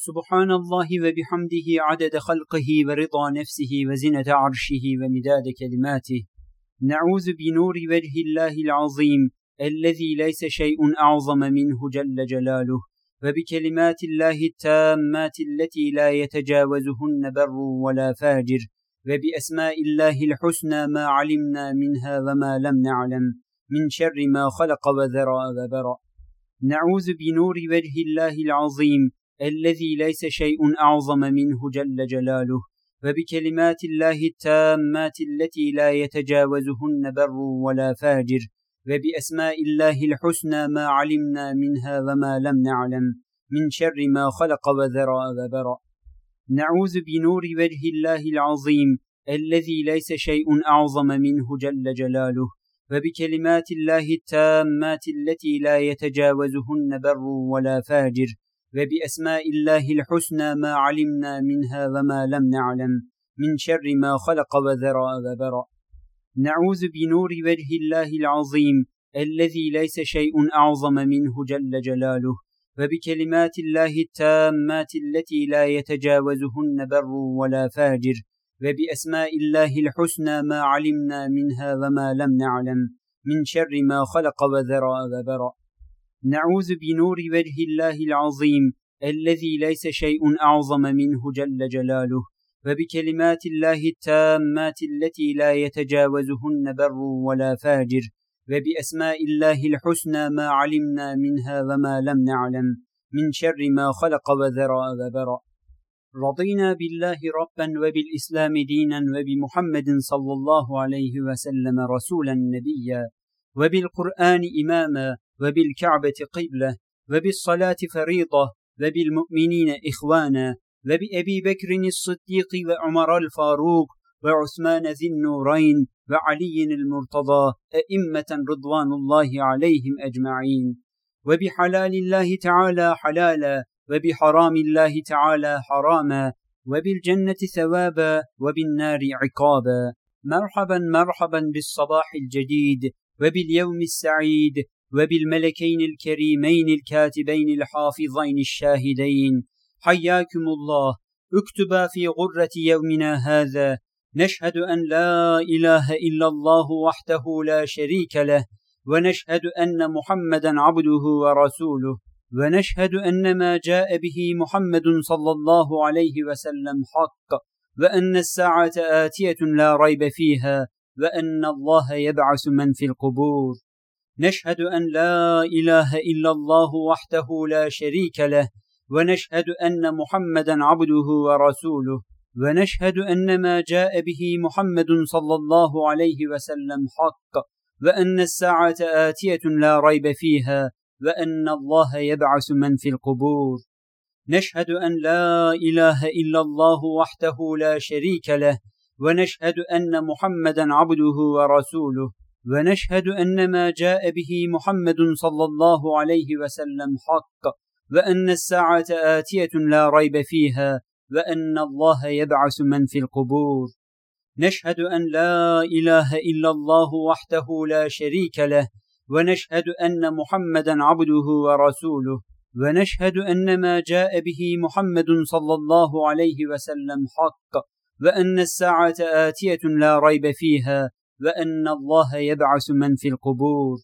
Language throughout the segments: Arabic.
سبحان الله وبحمده عدد خلقه ورضا نفسه وزنة عرشه ومداد كلماته. نعوذ بنور وجه الله العظيم الذي ليس شيء أعظم منه جل جلاله وبكلمات الله التامات التي لا يتجاوزهن بر ولا فاجر وبأسماء الله الحسنى ما علمنا منها وما لم نعلم من شر ما خلق وذرى وبرأ. نعوذ بنور وجه الله العظيم الذي ليس شيء أعظم منه جل جلاله وبكلمات الله التامات التي لا يتجاوزهن بر ولا فاجر وبأسماء الله الحسنى ما علمنا منها وما لم نعلم من شر ما خلق وذرى وبرأ. نعوذ بنور وجه الله العظيم الذي ليس شيء أعظم منه جل جلاله وبكلمات الله التامات التي لا يتجاوزهن بر ولا فاجر وبأسماء الله الحسنى ما علمنا منها وما لم نعلم من شر ما خلق وذرى وبرأ. نعوذ بنور وجه الله العظيم الذي ليس شيء أعظم منه جل جلاله وبكلمات الله التامات التي لا يتجاوزهن بر ولا فاجر وبأسماء الله الحسنى ما علمنا منها وما لم نعلم من شر ما خلق وذرى وبرأ. نعوذ بنور وجه الله العظيم الذي ليس شيء أعظم منه جل جلاله وبكلمات الله التامات التي لا يتجاوزهن بر ولا فاجر وبأسماء الله الحسنى ما علمنا منها وما لم نعلم من شر ما خلق وذرى وبرأ. رضينا بالله ربا وبالإسلام دينا وبمحمد صلى الله عليه وسلم رسولا نبيا وبالقرآن إماما وبالكعبة قبلة وبالصلاة فريضة وبالمؤمنين إخوانا وبأبي بكر الصديق وعمر الفاروق وعثمان ذي النورين وعلي المرتضى أئمة رضوان الله عليهم أجمعين. وبحلال الله تعالى حلالا وبحرام الله تعالى حراما وبالجنة ثوابا وبالنار عقابا. مرحبا مرحبا بالصباح الجديد وباليوم السعيد وبالملكين الكريمين الكاتبين الحافظين الشاهدين. حياكم الله اكتبا في غرة يومنا هذا. نشهد أن لا إله إلا الله وحده لا شريك له. ونشهد أن محمدا عبده ورسوله. ونشهد أن ما جاء به محمد صلى الله عليه وسلم حق. وأن الساعة آتية لا ريب فيها. وأن الله يبعث من في القبور. نشهد أن لا إله إلا الله وحده لا شريك له ونشهد أن محمدا عبده ورسوله ونشهد أن ما جاء به محمد صلى الله عليه وسلم حق وأن الساعة آتية لا ريب فيها وأن الله يبعث من في القبور. نشهد أن لا إله إلا الله وحده لا شريك له ونشهد أن محمدا عبده ورسوله. ونشهد أن ما جاء به محمد صلى الله عليه وسلم حق وأن الساعة آتية لا ريب فيها وأن الله يبعث من في القبور. نشهد أن لا إله إلا الله وحده لا شريك له ونشهد أن محمدا عبده ورسوله ونشهد أن ما جاء به محمد صلى الله عليه وسلم حق وأن الساعة آتية لا ريب فيها وأن الله يبعث من في القبور.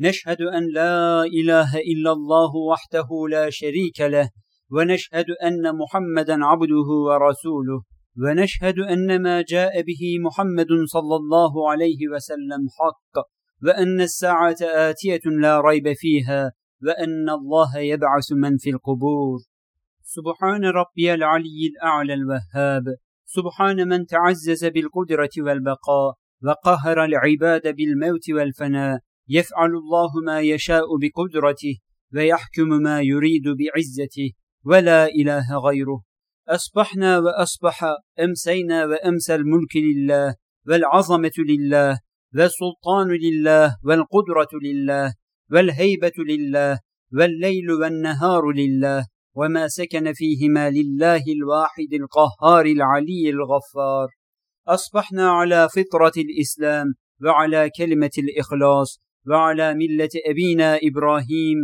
نشهد أن لا إله إلا الله وحده لا شريك له. ونشهد أن محمدا عبده ورسوله. ونشهد أن ما جاء به محمد صلى الله عليه وسلم حق. وأن الساعة آتية لا ريب فيها. وأن الله يبعث من في القبور. سبحان ربي العلي الأعلى الوهاب. سبحان من تعزز بالقدرة والبقاء. وقهر العباد بالموت والفناء يفعل الله ما يشاء بقدرته ويحكم ما يريد بعزته ولا إله غيره. أصبحنا وأصبح أمسينا وأمسى الملك لله والعظمة لله والسلطان لله والقدرة لله والهيبة لله والليل والنهار لله وما سكن فيهما لله الواحد القهار العلي الغفار. أصبحنا على فطرة الإسلام وعلى كلمة الإخلاص وعلى ملة أبينا إبراهيم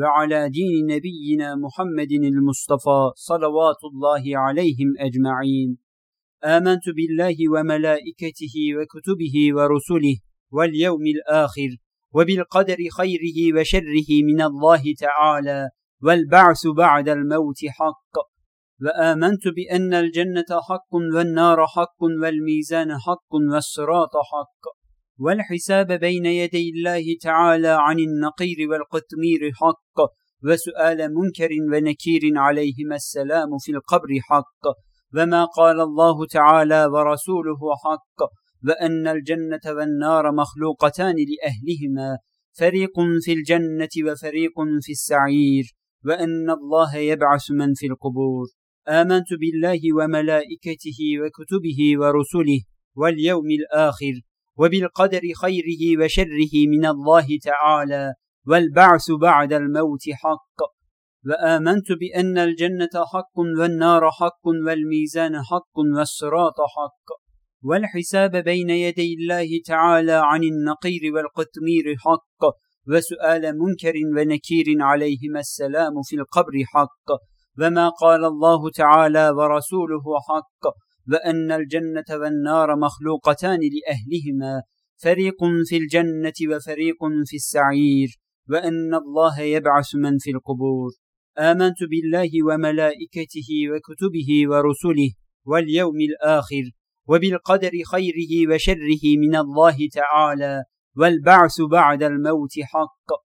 وعلى دين نبينا محمد المصطفى صلوات الله عليهم أجمعين. آمنت بالله وملائكته وكتبه ورسله واليوم الآخر وبالقدر خيره وشره من الله تعالى والبعث بعد الموت حق. وآمنت بأن الجنة حق والنار حق والميزان حق والصراط حق والحساب بين يدي الله تعالى عن النقير والقتمير حق وسؤال منكر ونكير عليهما السلام في القبر حق وما قال الله تعالى ورسوله حق وأن الجنة والنار مخلوقتان لأهلهما فريق في الجنة وفريق في السعير وأن الله يبعث من في القبور آمنت بالله وملائكته وكتبه ورسله واليوم الآخر وبالقدر خيره وشره من الله تعالى والبعث بعد الموت حق. وآمنت بأن الجنة حق والنار حق والميزان حق والصراط حق. والحساب بين يدي الله تعالى عن النقير والقتمير حق. وسؤال منكر ونكير عليهما السلام في القبر حق. وما قال الله تعالى ورسوله حق وأن الجنة والنار مخلوقتان لأهلهما فريق في الجنة وفريق في السعير وأن الله يبعث من في القبور آمنت بالله وملائكته وكتبه ورسله واليوم الآخر وبالقدر خيره وشره من الله تعالى والبعث بعد الموت حق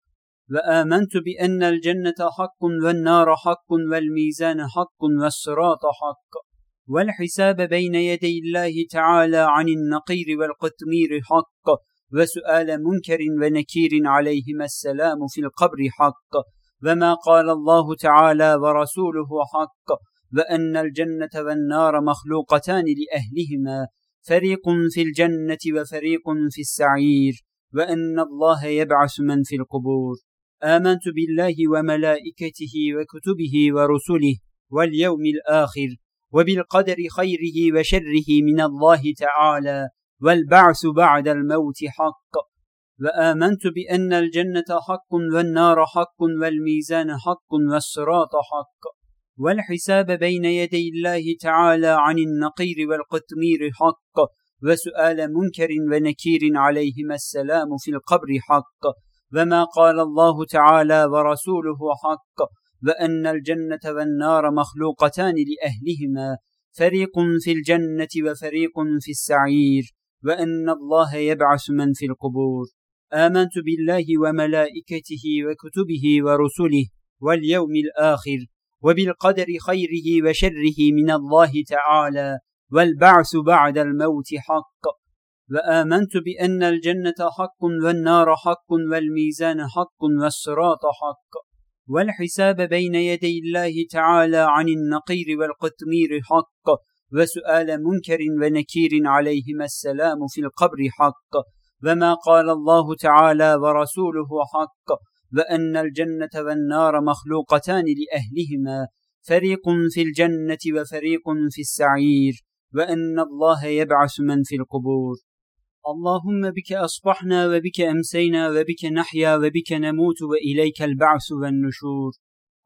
وآمنت بأن الجنة حق والنار حق والميزان حق والصراط حق والحساب بين يدي الله تعالى عن النقير والقتمير حق وسؤال منكر ونكير عليهما السلام في القبر حق وما قال الله تعالى ورسوله حق وأن الجنة والنار مخلوقتان لأهلهما فريق في الجنة وفريق في السعير وأن الله يبعث من في القبور آمنت بالله وملائكته وكتبه ورسله واليوم الآخر وبالقدر خيره وشره من الله تعالى والبعث بعد الموت حق. وآمنت بأن الجنة حق والنار حق والميزان حق والصراط حق. والحساب بين يدي الله تعالى عن النقير والقتمير حق. وسؤال منكر ونكير عليهما السلام في القبر حق. وما قال الله تعالى ورسوله حق وأن الجنة والنار مخلوقتان لأهلهما فريق في الجنة وفريق في السعير وأن الله يبعث من في القبور آمنت بالله وملائكته وكتبه ورسله واليوم الآخر وبالقدر خيره وشره من الله تعالى والبعث بعد الموت حق وآمنت بأن الجنة حق والنار حق والميزان حق والصراط حق والحساب بين يدي الله تعالى عن النقير والقتمير حق وسؤال منكر ونكير عليهما السلام في القبر حق وما قال الله تعالى ورسوله حق وأن الجنة والنار مخلوقتان لأهلهما فريق في الجنة وفريق في السعير وأن الله يبعث من في القبور اللهم بك أصبحنا وبك أمسينا وبك نحيا وبك نموت وإليك البعث والنشور.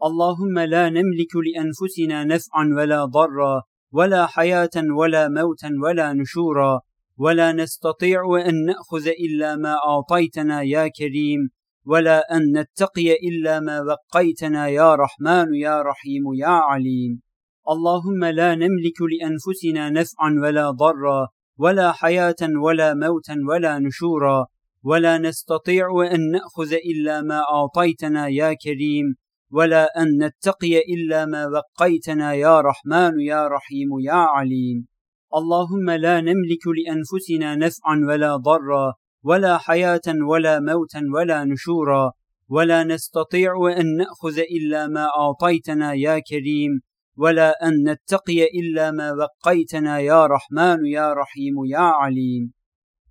اللهم لا نملك لأنفسنا نفعا ولا ضرا ولا حياة ولا موتا ولا نشورا. ولا نستطيع أن نأخذ إلا ما أعطيتنا يا كريم. ولا أن نتقي إلا ما وقيتنا يا رحمن يا رحيم يا عليم. اللهم لا نملك لأنفسنا نفعا ولا ضرا ولا حياة ولا موتا ولا نشورا ولا نستطيع أن نأخذ إلا ما أعطيتنا يا كريم ولا أن نتقي إلا ما وقيتنا يا رحمن يا رحيم يا عليم. اللهم لا نملك لأنفسنا نفعا ولا ضرا ولا حياة ولا موتا ولا نشورا ولا نستطيع أن نأخذ إلا ما أعطيتنا يا كريم. ولا أن نتقي إلا ما وقيتنا يا رحمن يا رحيم يا عليم.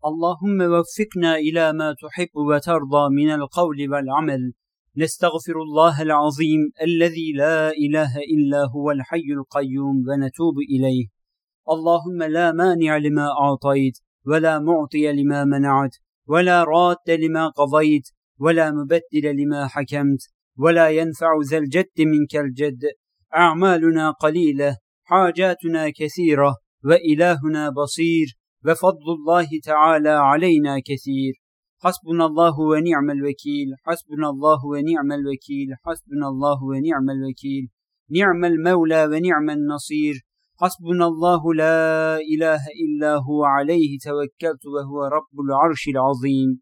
اللهم وفقنا إلى ما تحب وترضى من القول والعمل. نستغفر الله العظيم الذي لا إله إلا هو الحي القيوم ونتوب إليه. اللهم لا مانع لما أعطيت ولا معطي لما منعت ولا راد لما قضيت ولا مبدل لما حكمت ولا ينفع ذا الجد منك الجد. أعمالنا قليلة حاجاتنا كثيرة وإلهنا بصير وفضل الله تعالى علينا كثير. حسبنا الله ونعم الوكيل حسبنا الله ونعم الوكيل حسبنا الله ونعم الوكيل. نعم المولى ونعم النصير. حسبنا الله لا إله إلا هو عليه توكلت وهو رب العرش العظيم.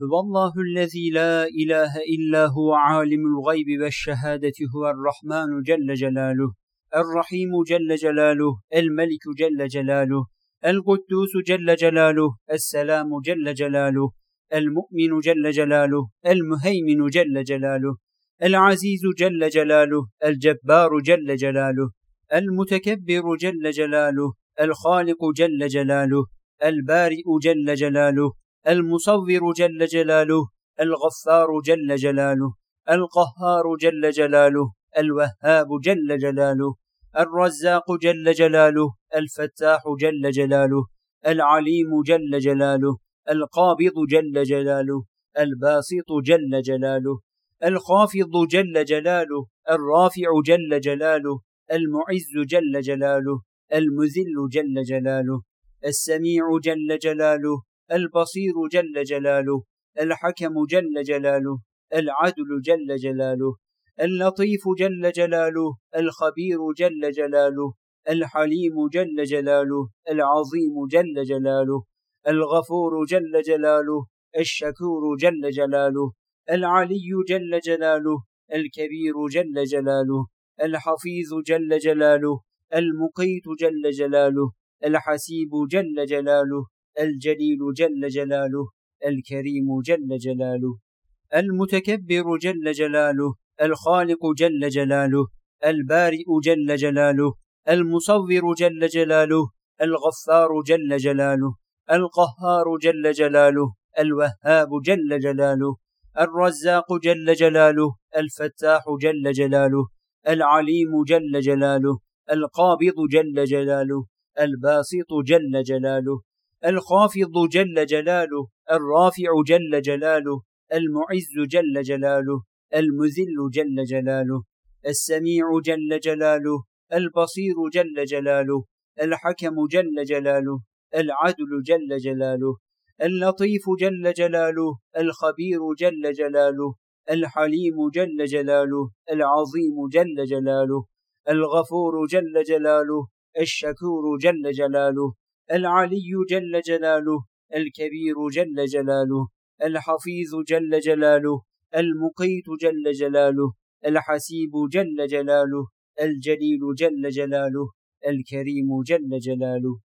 والله الذي لا إله إلا هو عالم الغيب والشهادة هو الرحمن جل جلاله الرحيم جل جلاله الملك جل جلاله القدوس جل جلاله السلام جل جلاله المؤمن جل جلاله المهيمن جل جلاله العزيز جل جلاله الجبار جل جلاله المتكبر جل جلاله الخالق جل جلاله البارئ جل جلاله المصور جل جلاله الغفار جل جلاله القهار جل جلاله الوهاب جل جلاله الرزاق جل جلاله الفتاح جل جلاله العليم جل جلاله القابض جل جلاله الباسط جل جلاله الخافض جل جلاله الرافع جل جلاله المعز جل جلاله المذل جل جلاله السميع جل جلاله البصير جل جلاله الحكم جل جلاله العدل جل جلاله اللطيف جل جلاله الخبير جل جلاله الحليم جل جلاله العظيم جل جلاله الغفور جل جلاله الشكور جل جلاله العلي جل جلاله الكبير جل جلاله الحفيظ جل جلاله المقيت جل جلاله الحسيب جل جلاله الجليل جل جلاله الكريم جل جلاله المتكبر جل جلاله الخالق جل جلاله البارئ جل جلاله المصور جل جلاله الغفار جل جلاله القهار جل جلاله الوهاب جل جلاله الرزاق جل جلاله الفتاح جل جلاله العليم جل جلاله القابض جل جلاله الباسط جل جلاله الخافض جل جلاله الرافع جل جلاله المعز جل جلاله المذل جل جلاله السميع جل جلاله البصير جل جلاله الحكم جل جلاله العدل جل جلاله اللطيف جل جلاله الخبير جل جلاله الحليم جل جلاله العظيم جل جلاله الغفور جل جلاله الشكور جل جلاله العلي جل جلاله الكبير جل جلاله الحفيظ جل جلاله المقيت جل جلاله الحسيب جل جلاله الجليل جل جلاله الكريم جل جلاله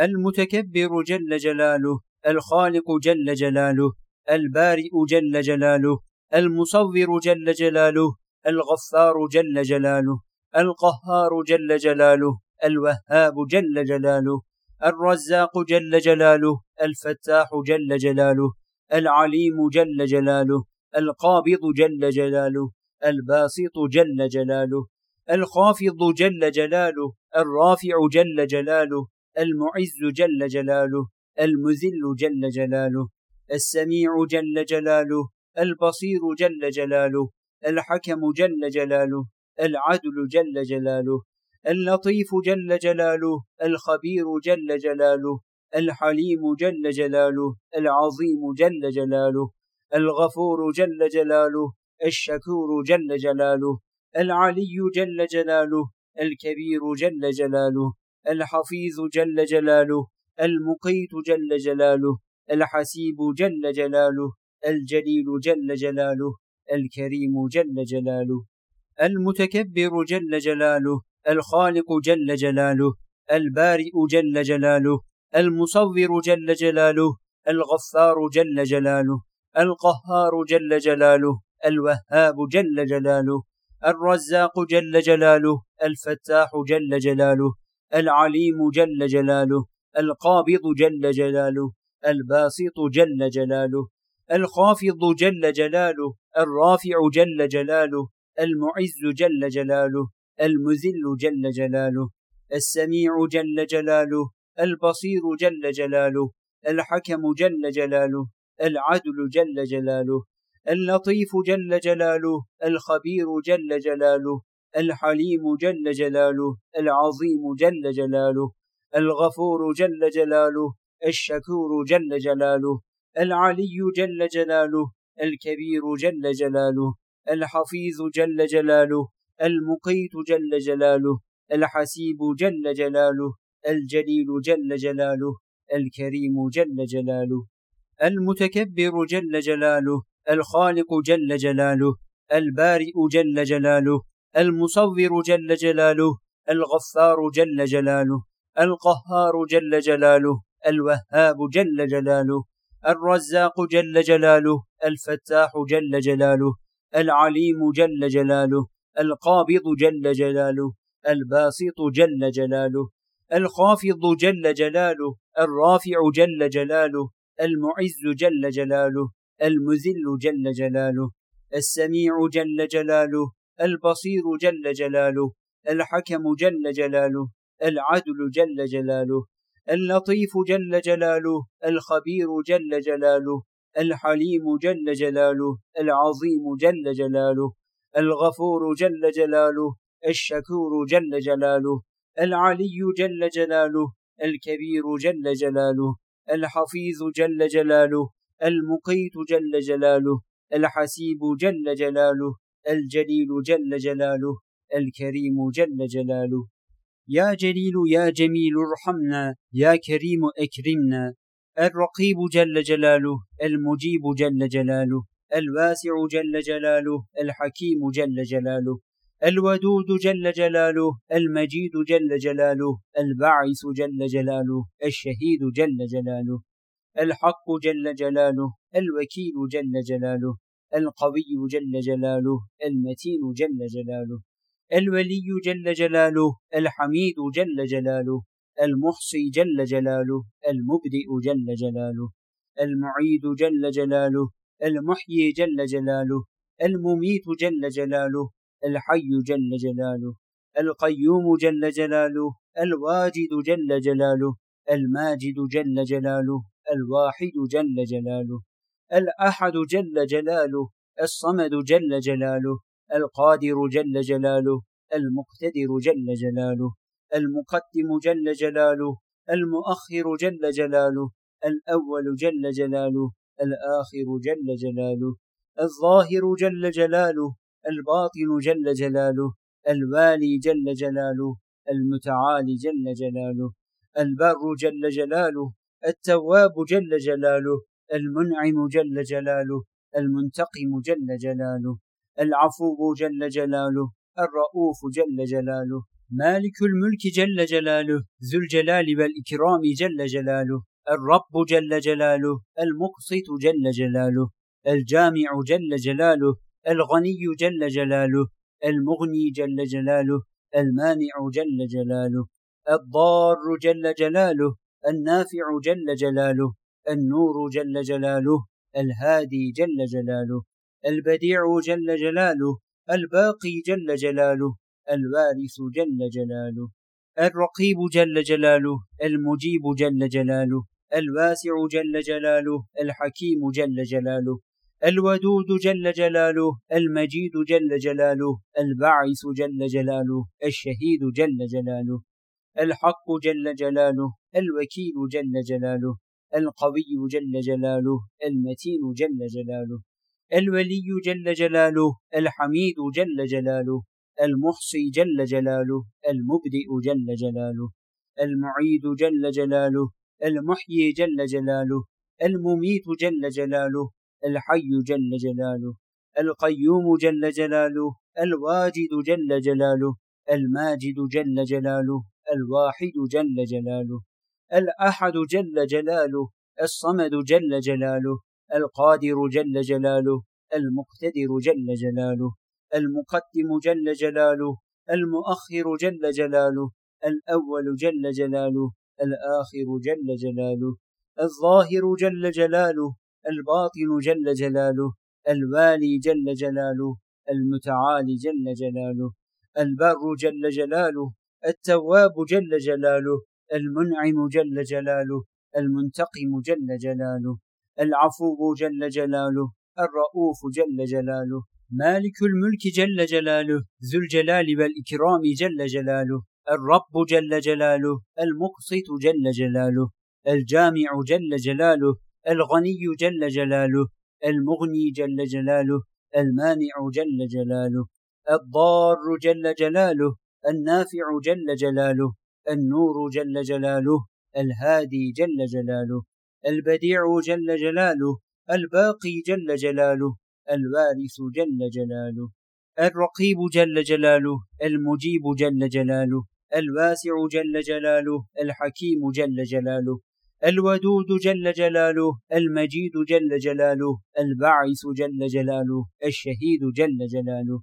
المتكبر جل جلاله الخالق جل جلاله البارئ جل جلاله المصور جل جلاله الغفار جل جلاله القهار جل جلاله الوهاب جل جلاله الرزاق جل جلاله الفتاح جل جلاله العليم جل جلاله القابض جل جلاله الباسط جل جلاله الخافض جل جلاله الرافع جل جلاله المعز جل جلاله المذل جل جلاله السميع جل جلاله البصير جل جلاله الحكم جل جلاله العدل جل جلاله اللطيف جل جلاله الخبير جل جلاله الحليم جل جلاله العظيم جل جلاله الغفور جل جلاله الشكور جل جلاله العلي جل جلاله الكبير جل جلاله الحفيظ جل جلاله المقيت جل جلاله الحسيب جل جلاله الجليل جل جلاله الكريم جل جلاله المتكبر جل جلاله الخالق جل جلاله البارئ جل جلاله المصور جل جلاله الغفار جل جلاله القهار جل جلاله الوهاب جل جلاله الرزاق جل جلاله الفتاح جل جلاله العليم جل جلاله القابض جل جلاله الباسط جل جلاله الخافض جل جلاله الرافع جل جلاله المعز جل جلاله المذل جل جلاله السميع جل جلاله البصير جل جلاله الحكم جل جلاله العدل جل جلاله اللطيف جل جلاله الخبير جل جلاله الحليم جل جلاله العظيم جل جلاله الغفور جل جلاله الشكور جل جلاله العلي جل جلاله الكبير جل جلاله الحفيظ جل جلاله المقيت جل جلاله الحسيب جل جلاله الجليل جل جلاله الكريم جل جلاله المتكبر جل جلاله الخالق جل جلاله البارئ جل جلاله المصور جل جلاله الغفار جل جلاله القهار جل جلاله الوهاب جل جلاله الرزاق جل جلاله الفتاح جل جلاله العليم جل جلاله القابض جل جلاله الباسط جل جلاله الخافض جل جلاله الرافع جل جلاله المعز جل جلاله المذل جل جلاله السميع جل جلاله البصير جل جلاله الحكم جل جلاله العدل جل جلاله اللطيف جل جلاله الخبير جل جلاله الحليم جل جلاله العظيم جل جلاله الغفور جل جلاله الشكور جل جلاله العلي جل جلاله الكبير جل جلاله الحفيظ جل جلاله المقيت جل جلاله الحسيب جل جلاله الجليل جل جلاله الكريم جل جلاله. يا جليل يا جميل ارحمنا يا كريم اكرمنا الرقيب جل جلاله المجيب جل جلاله. الواسع جل جلاله الحكيم جل جلاله الودود جل جلاله المجيد جل جلاله الباعث جل جلاله الشهيد جل جلاله الحق جل جلاله الوكيل جل جلاله القوي جل جلاله المتين جل جلاله الولي جل جلاله الحميد جل جلاله المحصي جل جلاله المبدئ جل جلاله المعيد جل جلاله المحيي جل جلاله المميت جل جلاله الحي جل جلاله القيوم جل جلاله الواجد جل جلاله الماجد جل جلاله الواحد جل جلاله الأحد جل جلاله الصمد جل جلاله القادر جل جلاله المقتدر جل جلاله المقدم جل جلاله المؤخر جل جلاله الأول جل جلاله الآخر جل جلاله الظاهر جل جلاله الباطن جل جلاله الوالي جل جلاله المتعالي جل جلاله البر جل جلاله التواب جل جلاله المنعم جل جلاله المنتقم جل جلاله العفو جل جلاله الرؤوف جل جلاله مالك الملك جل جلاله ذو الجلال والإكرام جل جلاله الرب جل جلاله المقسط جل جلاله الجامع جل جلاله الغني جل جلاله المغني جل جلاله المانع جل جلاله الضار جل جلاله النافع جل جلاله النور جل جلاله الهادي جل جلاله البديع جل جلاله الباقي جل جلاله الوارث جل جلاله الرقيب جل جلاله المجيب جل جلاله الواسع جل جلاله الحكيم جل جلاله الودود جل جلاله المجيد جل جلاله البعث جل جلاله الشهيد جل جلاله الحق جل جلاله الوكيل جل جلاله القوي جل جلاله المتين جل جلاله الولي جل جلاله الحميد جل جلاله المحصي جل جلاله المبدئ جل جلاله المعيد جل جلاله المحيي جل جلاله المميت جل جلاله الحي جل جلاله القيوم جل جلاله الواجد جل جلاله الماجد جل جلاله الواحد جل جلاله الأحد جل جلاله الصمد جل جلاله القادر جل جلاله المقتدر جل جلاله المقدم جل جلاله المؤخر جل جلاله الأول جل جلاله الآخر جل جلاله الظاهر جل جلاله الباطن جل جلاله الوالي جل جلاله المتعالي جل جلاله البر جل جلاله التواب جل جلاله المنعم جل جلاله المنتقم جل جلاله العفو جل جلاله الرؤوف جل جلاله مالك الملك جل جلاله ذو الجلال والإكرام جل جلاله الرب جل جلاله المقسط جل جلاله الجامع جل جلاله الغني جل جلاله المغني جل جلاله المانع جل جلاله الضار جل جلاله النافع جل جلاله النور جل جلاله الهادي جل جلاله البديع جل جلاله الباقي جل جلاله الوارث جل جلاله الرقيب جل جلاله المجيب جل جلاله الواسع جل جلاله الحكيم جل جلاله الودود جل جلاله المجيد جل جلاله البعث جل جلاله الشهيد جل جلاله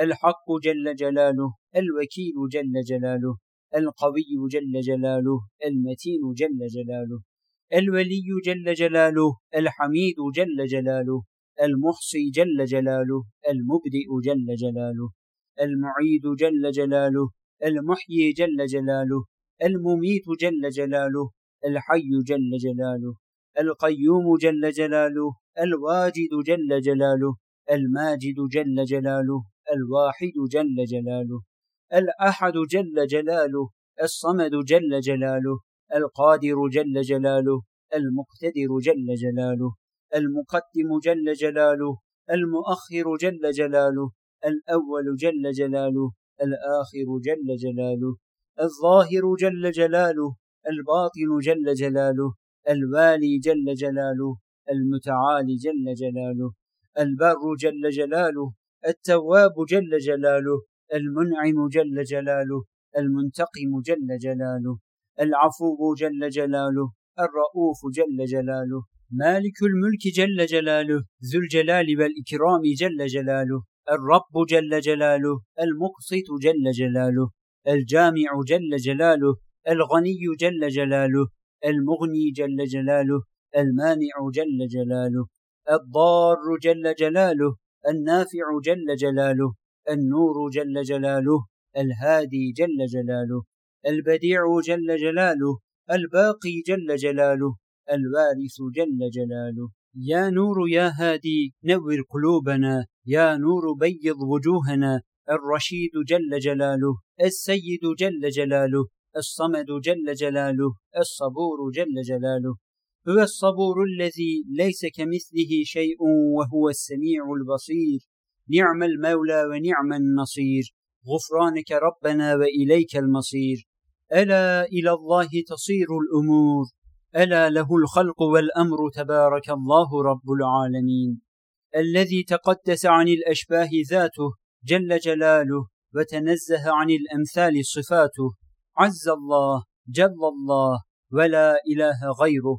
الحق جل جلاله الوكيل جل جلاله القوي جل جلاله المتين جل جلاله الولي جل جلاله الحميد جل جلاله المحصي جل جلاله المبدئ جل جلاله المعيد جل جلاله المحيي جل جلاله المميت جل جلاله الحي جل جلاله القيوم جل جلاله الواجد جل جلاله الماجد جل جلاله الواحد جل جلاله الأحد جل جلاله الصمد جل جلاله القادر جل جلاله المقتدر جل جلاله المقدم جل جلاله المؤخر جل جلاله الأول جل جلاله الآخر جل جلاله الظاهر جل جلاله الباطن جل جلاله الوالي جل جلاله المتعالي جل جلاله البر جل جلاله التواب جل جلاله المنعم جل جلاله المنتقم جل جلاله العفو جل جلاله الرؤوف جل جلاله مالك الملك جل جلاله ذو الجلال والإكرام جل جلاله الرب جل جلاله المقسط جل جلاله الجامع جل جلاله الغني جل جلاله المغني جل جلاله المانع جل جلاله الضار جل جلاله النافع جل جلاله النور جل جلاله الهادي جل جلاله البديع جل جلاله الباقي جل جلاله الوارث جل جلاله يا نور يا هادي نور قلوبنا يا نور بيض وجوهنا الرشيد جل جلاله السيد جل جلاله الصمد جل جلاله الصبور جل جلاله. هو الصبور الذي ليس كمثله شيء وهو السميع البصير. نعم المولى ونعم النصير. غفرانك ربنا واليك المصير. الا إلى الله تصير الأمور. الا له الخلق والامر تبارك الله رب العالمين. الذي تقدس عن الأشباه ذاته جل جلاله وتنزه عن الأمثال صفاته. عز الله جل الله ولا إله غيره.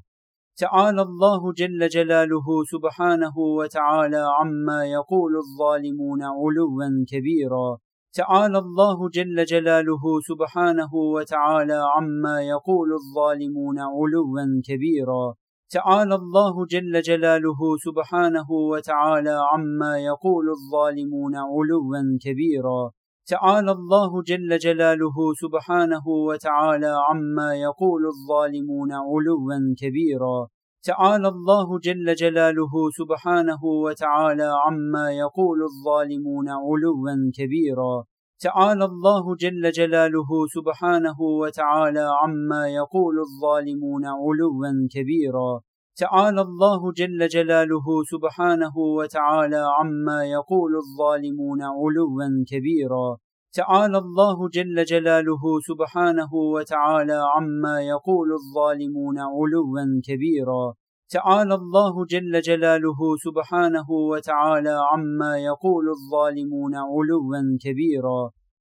تعالى الله جل جلاله سبحانه وتعالى عما يقول الظالمون علوا كبيرا. تعالى الله جل جلاله سبحانه وتعالى عما يقول الظالمون علوا كبيرا. تعالى الله جل جلاله سبحانه وتعالى عما يقول الظالمون علوا كبيرا. تعالى الله جل جلاله سبحانه وتعالى عما يقول الظالمون علوا كبيرا. تعالى الله جل جلاله سبحانه وتعالى عما يقول الظالمون علوا كبيرا. تعالى الله جل جلاله سبحانه وتعالى عما يقول الظالمون علوا كبيرا. تعالى الله جل جلاله سبحانه وتعالى عما يقول الظالمون علوا كبيرا. تعالى الله جل جلاله سبحانه وتعالى عما يقول الظالمون علوا كبيرا. تعالى الله جل جلاله سبحانه وتعالى عما يقول الظالمون علوا كبيرا.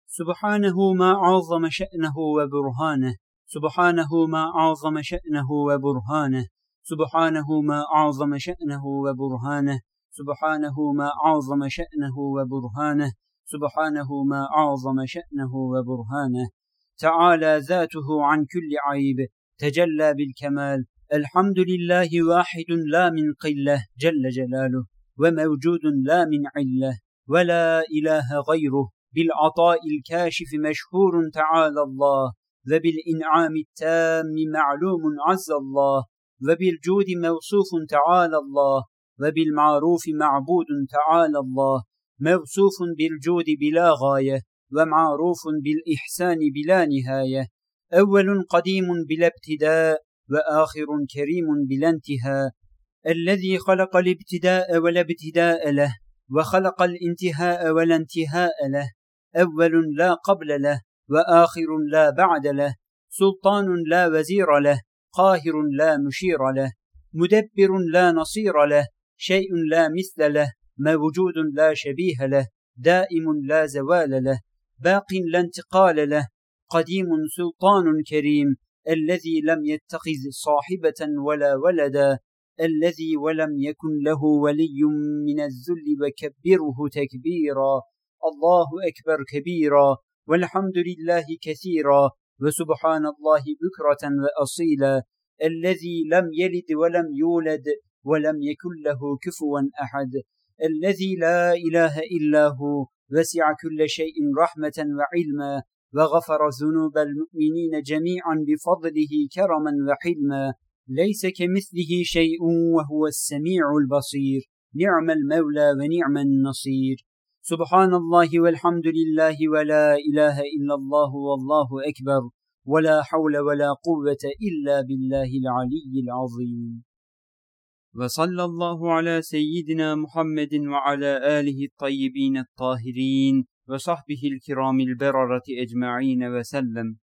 سبحانه ما عظم شأنه وبرهانه. سبحانه ما أعظم شأنه وبرهانه. سبحانه ما أعظم شأنه وبرهانه. سبحانه ما أعظم شأنه وبرهانه. سبحانه ما أعظم شأنه وبرهانه. تعالى ذاته عن كل عيب. تجلى بالكمال. الحمد لله واحد لا من قلة جل جلاله وموجود لا من علة ولا إله غيره بالعطاء الكاشف مشهور تعالى الله وبالإنعام التام معلوم عز الله وبالجود موصوف تعالى الله وبالمعروف معبود تعالى الله موصوف بالجود بلا غاية ومعروف بالإحسان بلا نهاية أول قديم بلا ابتداء وآخر كريم بلا انتهاء الذي خلق الابتداء ولا ابتداء له وخلق الانتهاء ولا انتهاء له أول لا قبل له وآخر لا بعد له سلطان لا وزير له قاهر لا مشير له مدبر لا نصير له شيء لا مثل له موجود لا شبيه له دائم لا زوال له باق لا انتقال له قديم سلطان كريم الذي لم يتخذ صاحبة ولا ولدا الذي ولم يكن له ولي من الذل وكبره تكبيرا. الله أكبر كبيرا. والحمد لله كثيرا. وسبحان الله بكرة وأصيلا. الذي لم يلد ولم يولد ولم يكن له كفوا أحد. الذي لا إله إلا هو. وسع كل شيء رحمة وعلما. وغفر ذنوب المؤمنين جميعا بفضله كرما وحلما. ليس كمثله شيء وهو السميع البصير. نعم المولى ونعم النصير. سبحان الله والحمد لله ولا إله إلا الله والله أكبر. ولا حول ولا قوة إلا بالله العلي العظيم. وصلى الله على سيدنا محمد وعلى آله الطيبين الطاهرين. وصحبه الكرام البررة أجمعين وسلم